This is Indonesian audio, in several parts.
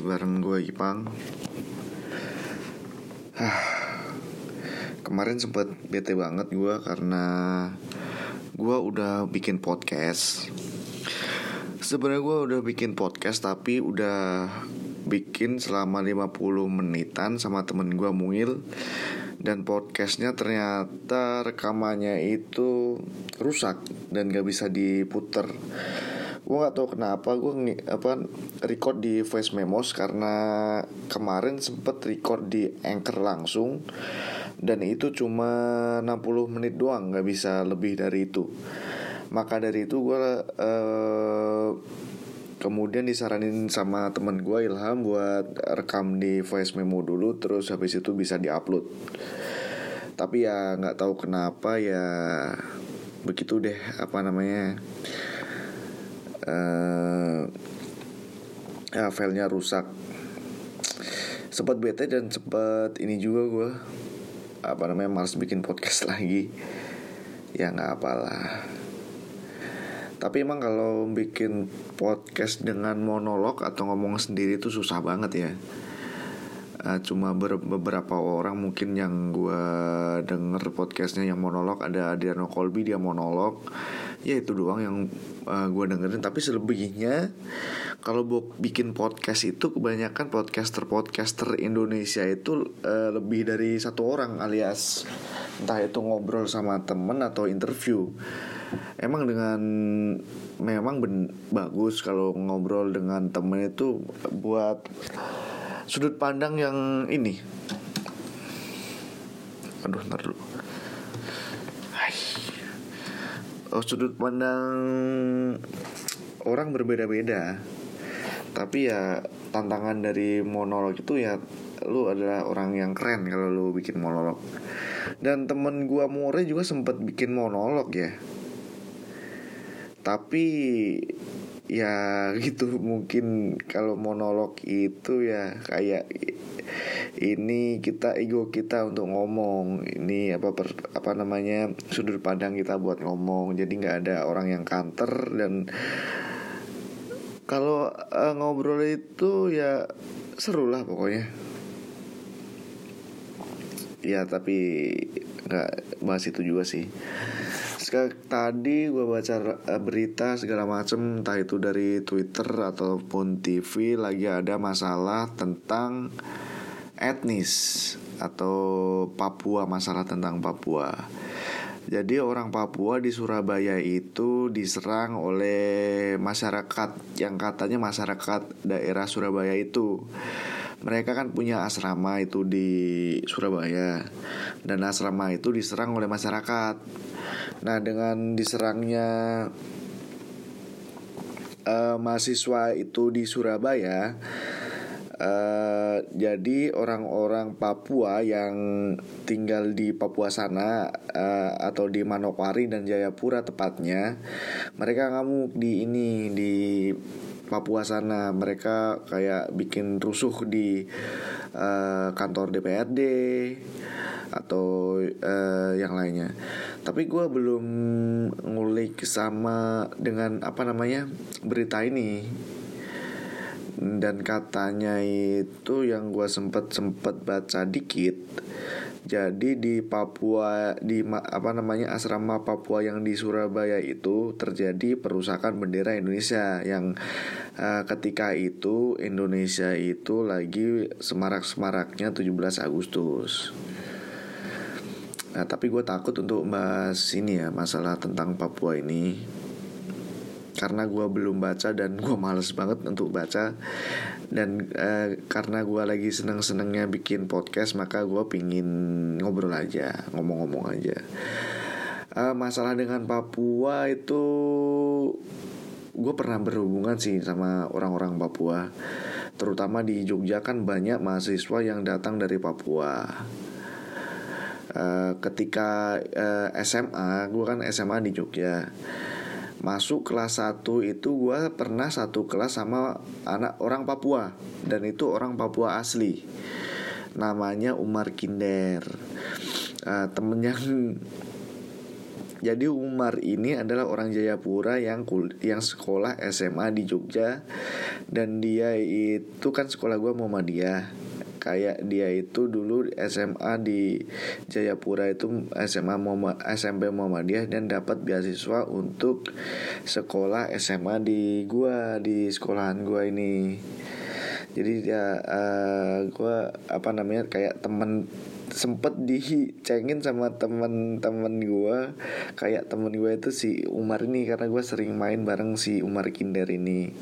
Bareng gue Ipang Kemarin sempet bete banget gue karena gue udah bikin podcast. Sebenarnya gue udah bikin podcast tapi udah bikin selama 50 menitan sama temen gue Mungil dan podcastnya ternyata rekamannya itu rusak dan gak bisa diputer gue gak tahu kenapa gue apa record di voice memos karena kemarin sempet record di anchor langsung dan itu cuma 60 menit doang nggak bisa lebih dari itu. Maka dari itu gue uh, kemudian disaranin sama temen gue Ilham buat rekam di voice memo dulu terus habis itu bisa diupload. Tapi ya nggak tahu kenapa ya begitu deh apa namanya uh, ya filenya rusak. Sempat bete dan sempat ini juga gue apa namanya males bikin podcast lagi. Ya nggak apalah. Tapi emang kalau bikin podcast dengan monolog atau ngomong sendiri itu susah banget ya uh, cuma beberapa orang mungkin yang gue denger podcastnya yang monolog. Ada Adriano Colby dia monolog. Ya itu doang yang uh, gue dengerin. Tapi selebihnya kalau bikin podcast itu kebanyakan podcaster podcaster Indonesia itu uh, lebih dari satu orang alias entah itu ngobrol sama temen atau interview. Emang dengan memang ben, bagus kalau ngobrol dengan temen itu buat sudut pandang yang ini. Aduh ntar dulu. Oh, sudut pandang orang berbeda-beda. Tapi ya tantangan dari monolog itu ya lu adalah orang yang keren kalau lu bikin monolog. Dan temen gua More juga sempat bikin monolog ya. Tapi ya gitu. Mungkin kalau monolog itu ya kayak ini kita ego kita untuk ngomong. Ini apa per, apa namanya sudut pandang kita buat ngomong. Jadi nggak ada orang yang kanter dan kalau uh, ngobrol itu ya seru lah pokoknya. Ya tapi nggak bahas itu juga sih tadi gue baca berita segala macem entah itu dari Twitter ataupun TV lagi ada masalah tentang etnis atau Papua masalah tentang Papua. Jadi orang Papua di Surabaya itu diserang oleh masyarakat yang katanya masyarakat daerah Surabaya itu mereka kan punya asrama itu di Surabaya dan asrama itu diserang oleh masyarakat. Nah dengan diserangnya uh, mahasiswa itu di Surabaya Uh, jadi orang-orang Papua yang tinggal di Papua sana uh, atau di Manokwari dan Jayapura tepatnya, mereka ngamuk di ini di Papua sana. Mereka kayak bikin rusuh di uh, kantor DPRD atau uh, yang lainnya. Tapi gue belum ngulik sama dengan apa namanya berita ini dan katanya itu yang gue sempet sempet baca dikit jadi di Papua di apa namanya asrama Papua yang di Surabaya itu terjadi perusakan bendera Indonesia yang uh, ketika itu Indonesia itu lagi semarak-semaraknya 17 Agustus. Nah, tapi gue takut untuk bahas ini ya masalah tentang Papua ini karena gue belum baca dan gue males banget untuk baca. Dan uh, karena gue lagi seneng senengnya bikin podcast maka gue pingin ngobrol aja ngomong-ngomong aja. Uh, masalah dengan Papua itu gue pernah berhubungan sih sama orang-orang Papua. Terutama di Jogja kan banyak mahasiswa yang datang dari Papua. Uh, ketika uh, SMA gue kan SMA di Jogja masuk kelas 1 itu gue pernah satu kelas sama anak orang Papua. Dan itu orang Papua asli. Namanya Umar Kinder. Uh, temen yang Jadi Umar ini adalah orang Jayapura yang kul yang sekolah SMA di Jogja. Dan dia itu kan sekolah gue Muhammadiyah. Kayak dia itu dulu SMA di Jayapura itu SMA Muhammad, SMP Muhammadiyah dan dapat beasiswa untuk sekolah SMA di gua di sekolahan gua ini. Jadi ya uh, gua apa namanya kayak temen sempet dicengin sama temen-temen gue kayak temen gue itu si Umar ini karena gue sering main bareng si Umar Kinder ini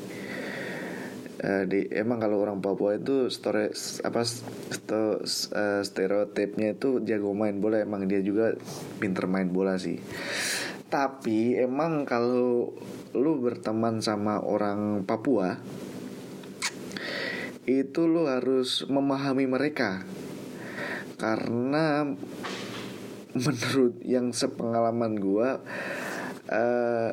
uh, di emang kalau orang Papua itu story apa sto, uh, stereotipnya itu jago main bola emang dia juga pinter main bola sih. Tapi emang kalau lu berteman sama orang Papua itu lu harus memahami mereka. Karena menurut yang sepengalaman gue uh,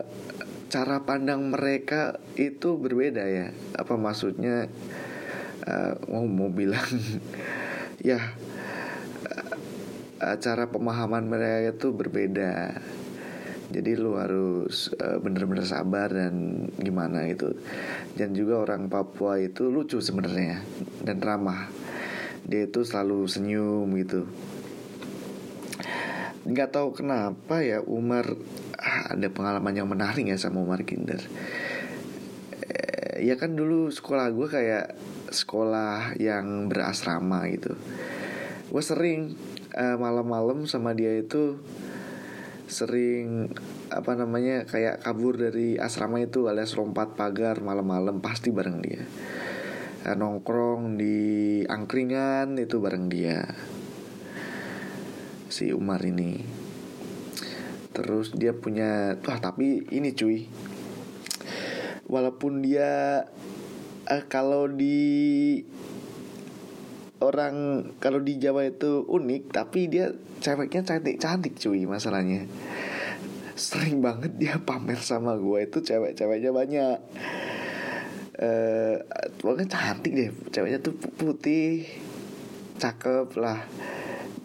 cara pandang mereka itu berbeda ya. Apa maksudnya? Uh, mau mau bilang ya uh, cara pemahaman mereka itu berbeda. Jadi lu harus uh, bener-bener sabar dan gimana itu dan juga orang Papua itu lucu sebenarnya dan ramah. Dia itu selalu senyum gitu nggak tahu kenapa ya Umar ah, ada pengalaman yang menarik ya sama Umar Kinder. Eh, ya kan dulu sekolah gue kayak sekolah yang berasrama gitu. Gue sering uh, malam-malam sama dia itu sering apa namanya kayak kabur dari asrama itu alias lompat pagar malam-malam pasti bareng dia. Eh, nongkrong di angkringan itu bareng dia si Umar ini. Terus dia punya wah tapi ini cuy. Walaupun dia uh, kalau di orang kalau di Jawa itu unik tapi dia ceweknya cantik cantik cuy masalahnya. Sering banget dia pamer sama gue itu cewek-ceweknya banyak. Eh pokoknya cantik deh ceweknya tuh putih cakep lah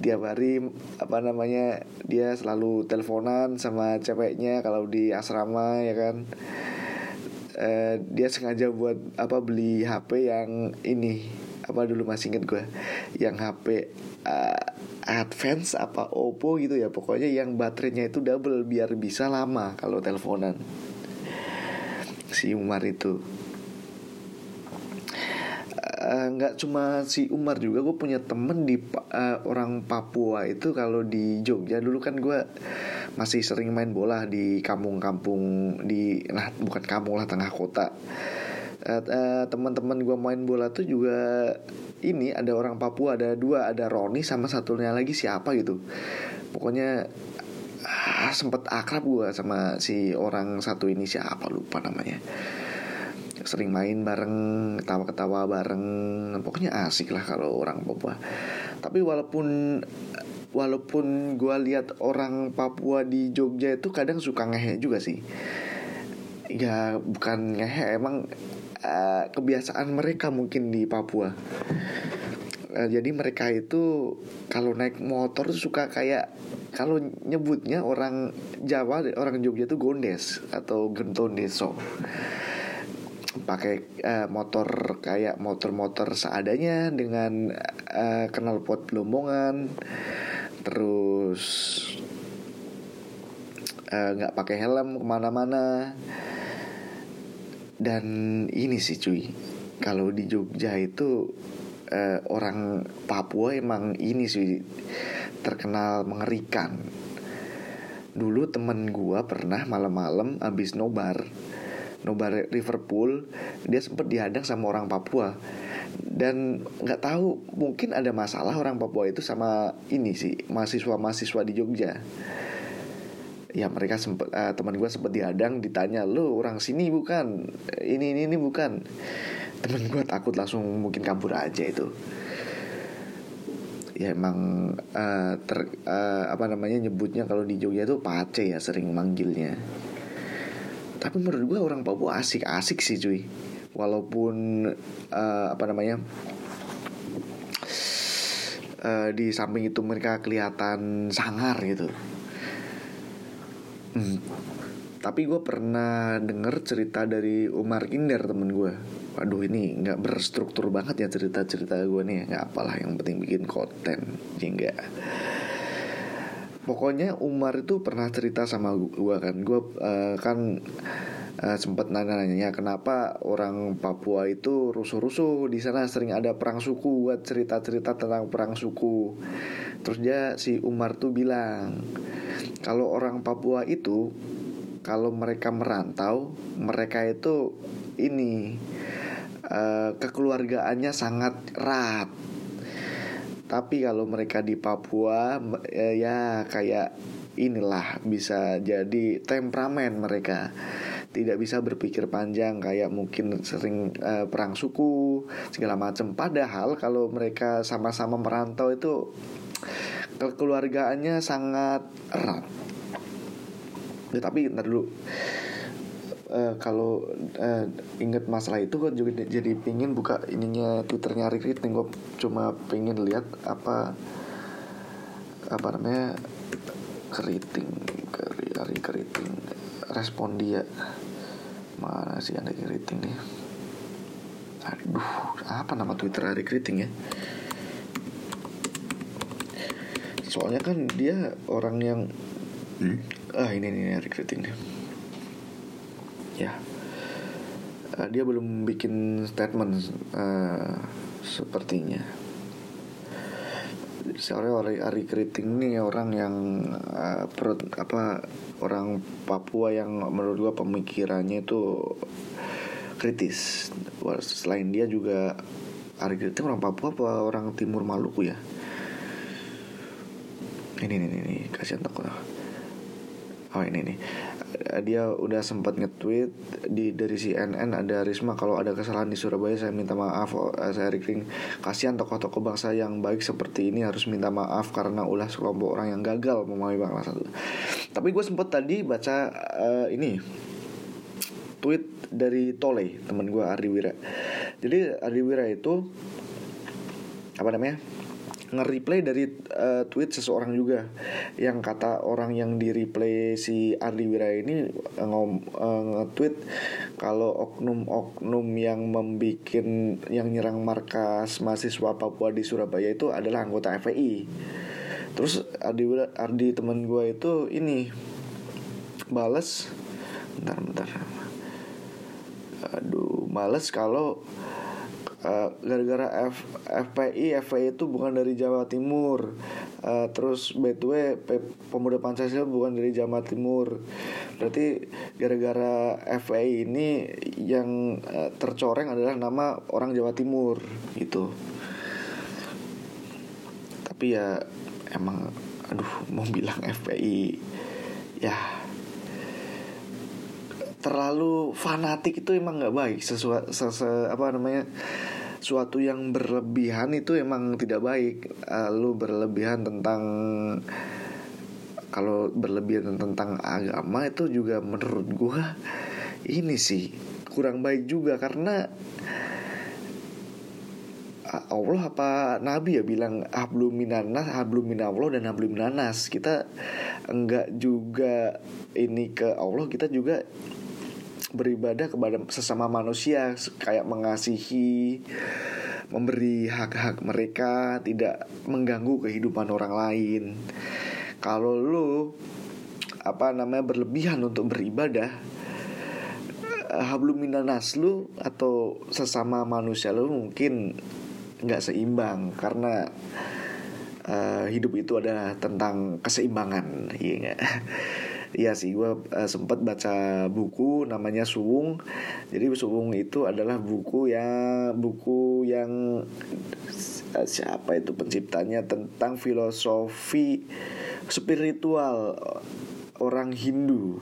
dia hari apa namanya dia selalu teleponan sama ceweknya kalau di asrama ya kan? Eh, dia sengaja buat apa beli HP yang ini apa dulu masih inget gue yang HP uh, eh, Advance apa Oppo gitu ya. Pokoknya yang baterainya itu double biar bisa lama kalau teleponan. Si Umar itu nggak uh, cuma si Umar juga gue punya temen di uh, orang Papua itu kalau di Jogja. Dulu kan gue masih sering main bola di kampung-kampung di nah bukan kampung lah tengah kota. Uh, uh, teman-teman gue main bola tuh juga ini ada orang Papua ada dua ada Roni sama satunya lagi siapa gitu. Pokoknya ah, sempet akrab gue sama si orang satu ini siapa lupa namanya sering main bareng ketawa-ketawa bareng. Pokoknya asik lah kalau orang Papua. Tapi walaupun walaupun gue lihat orang Papua di Jogja itu kadang suka ngehe juga sih. Ya bukan ngehe emang uh, kebiasaan mereka mungkin di Papua. Uh, jadi mereka itu kalau naik motor suka kayak kalau nyebutnya orang Jawa orang Jogja itu gondes atau genton deso pakai uh, motor kayak motor-motor seadanya dengan uh, knalpot lombongan terus eh, nggak uh, pakai helm ke mana-mana. Dan ini sih cuy kalau di Jogja itu uh, orang Papua emang ini sih terkenal mengerikan. Dulu temen gua pernah malam-malam abis nobar nobar Liverpool dia sempat dihadang sama orang Papua. Dan nggak tahu mungkin ada masalah orang Papua itu sama ini sih mahasiswa-mahasiswa di Jogja. Ya mereka sempat uh, teman gue sempat dihadang ditanya lo orang sini bukan? Ini ini ini bukan? Teman gue takut langsung mungkin kabur aja itu. Ya emang uh, ter, uh, apa namanya nyebutnya kalau di Jogja itu pace ya sering manggilnya tapi menurut gue orang Papua asik-asik sih cuy. Walaupun uh, apa namanya uh, di samping itu mereka kelihatan sangar gitu. Hmm, tapi gue pernah denger cerita dari Umar Inder temen gue Waduh ini nggak berstruktur banget ya cerita-cerita gue nih nggak apalah yang penting bikin konten Jingga Pokoknya Umar itu pernah cerita sama gue kan. Gue uh, kan uh, sempat nanya-nanya kenapa orang Papua itu rusuh-rusuh? Di sana sering ada perang suku buat cerita-cerita tentang perang suku. Terus dia si Umar tuh bilang kalau orang Papua itu kalau mereka merantau mereka itu ini uh, kekeluargaannya sangat erat tapi kalau mereka di Papua uh, ya kayak inilah bisa jadi temperamen mereka. Tidak bisa berpikir panjang kayak mungkin sering uh, perang suku segala macam padahal kalau mereka sama-sama merantau itu kekeluargaannya sangat erat. Ya, tapi ntar dulu uh, kalau uh, inget masalah itu gue juga jadi pingin buka ininya twitternya Kriting gue cuma pingin lihat apa apa namanya keriting keri keriting respon dia. Mana sih ada keriting nih? Aduh apa nama twitter Ari keriting ya? Soalnya kan dia orang yang hmm? ah ini ini Ari keriting nih ya. Uh, dia belum bikin statement uh, sepertinya. Soalnya Ari, Ari Keriting ini orang yang uh, perut apa orang Papua yang menurut gua pemikirannya itu kritis. Selain dia juga Ari Keriting orang Papua apa orang Timur Maluku ya? Ini ini ini kasihan tokoh oh ini nih. Dia udah sempat nge-tweet di dari CNN ada Risma kalau ada kesalahan di Surabaya saya minta maaf. Oh, eh, saya Rikring kasihan tokoh-tokoh bangsa yang baik seperti ini harus minta maaf karena ulah sekelompok orang yang gagal memahami bangsa tapi gue sempat tadi baca uh, ini tweet dari Tole teman gue Ari Wira. Jadi Ari Wira itu apa namanya nge-replay dari uh, tweet seseorang juga yang kata orang yang di replay si Ardi Wira ini uh, nge-tweet kalau oknum-oknum yang membikin yang nyerang markas mahasiswa Papua di Surabaya itu adalah anggota FPI. Terus Ardi Ardi teman gue itu ini bales bentar bentar aduh males kalau eh, gara-gara F, FPI FPI itu bukan dari Jawa Timur. Uh, terus BTW pemuda Pancasila bukan dari Jawa Timur. Berarti gara-gara FPI ini yang uh, tercoreng adalah nama orang Jawa Timur gitu. Tapi ya emang aduh mau bilang FPI ya terlalu fanatik itu emang nggak baik sesuatu sese, apa namanya suatu yang berlebihan itu emang tidak baik uh, lu berlebihan tentang kalau berlebihan tentang agama itu juga menurut gua ini sih kurang baik juga karena Allah apa Nabi ya bilang hablum minanas, hablum minallah dan hablum minanas. Kita enggak juga ini ke Allah, kita juga beribadah kepada sesama manusia kayak mengasihi memberi hak-hak mereka tidak mengganggu kehidupan orang lain. Kalau lu apa namanya berlebihan untuk beribadah eh, hablum minanas lu atau sesama manusia lu mungkin nggak seimbang karena uh, hidup itu adalah tentang keseimbangan iya Iya sih, gue uh, sempat baca buku namanya Suwung. Jadi Suwung itu adalah buku yang buku yang uh, siapa itu penciptanya tentang filosofi spiritual orang Hindu.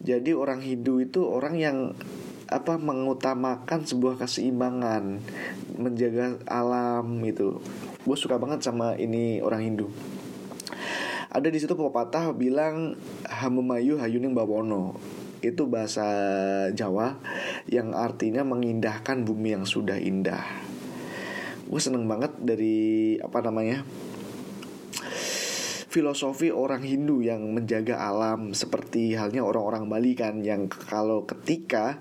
Jadi orang Hindu itu orang yang apa mengutamakan sebuah keseimbangan, menjaga alam itu. Gue suka banget sama ini orang Hindu ada di situ pepatah bilang hamumayu hayuning bawono itu bahasa Jawa yang artinya mengindahkan bumi yang sudah indah. Gue seneng banget dari apa namanya filosofi orang Hindu yang menjaga alam seperti halnya orang-orang Bali kan yang kalau ketika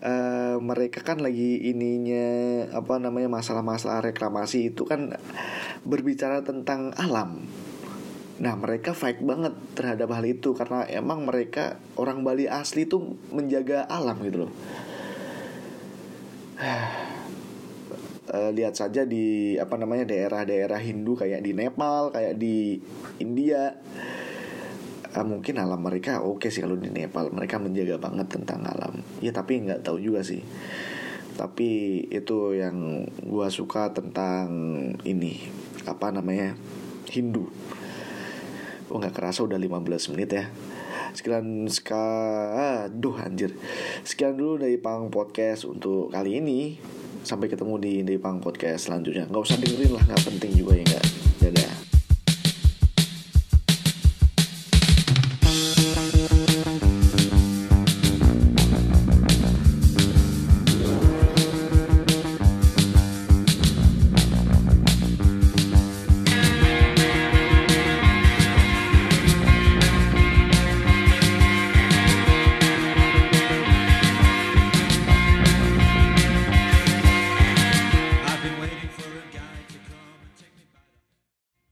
uh, mereka kan lagi ininya apa namanya masalah-masalah reklamasi itu kan berbicara tentang alam. Nah mereka fight banget terhadap hal itu karena emang mereka orang Bali asli itu menjaga alam gitu loh. uh, lihat saja di apa namanya daerah-daerah Hindu kayak di Nepal, kayak di India. Uh, mungkin alam mereka oke okay sih kalau di Nepal mereka menjaga banget tentang alam. Ya tapi nggak tahu juga sih. Tapi itu yang gua suka tentang ini apa namanya Hindu. Oh nggak kerasa udah 15 menit ya. Sekian ska aduh anjir. Sekian dulu dari Pang Podcast untuk kali ini sampai ketemu di Depang Podcast selanjutnya nggak usah dengerin lah nggak penting juga ya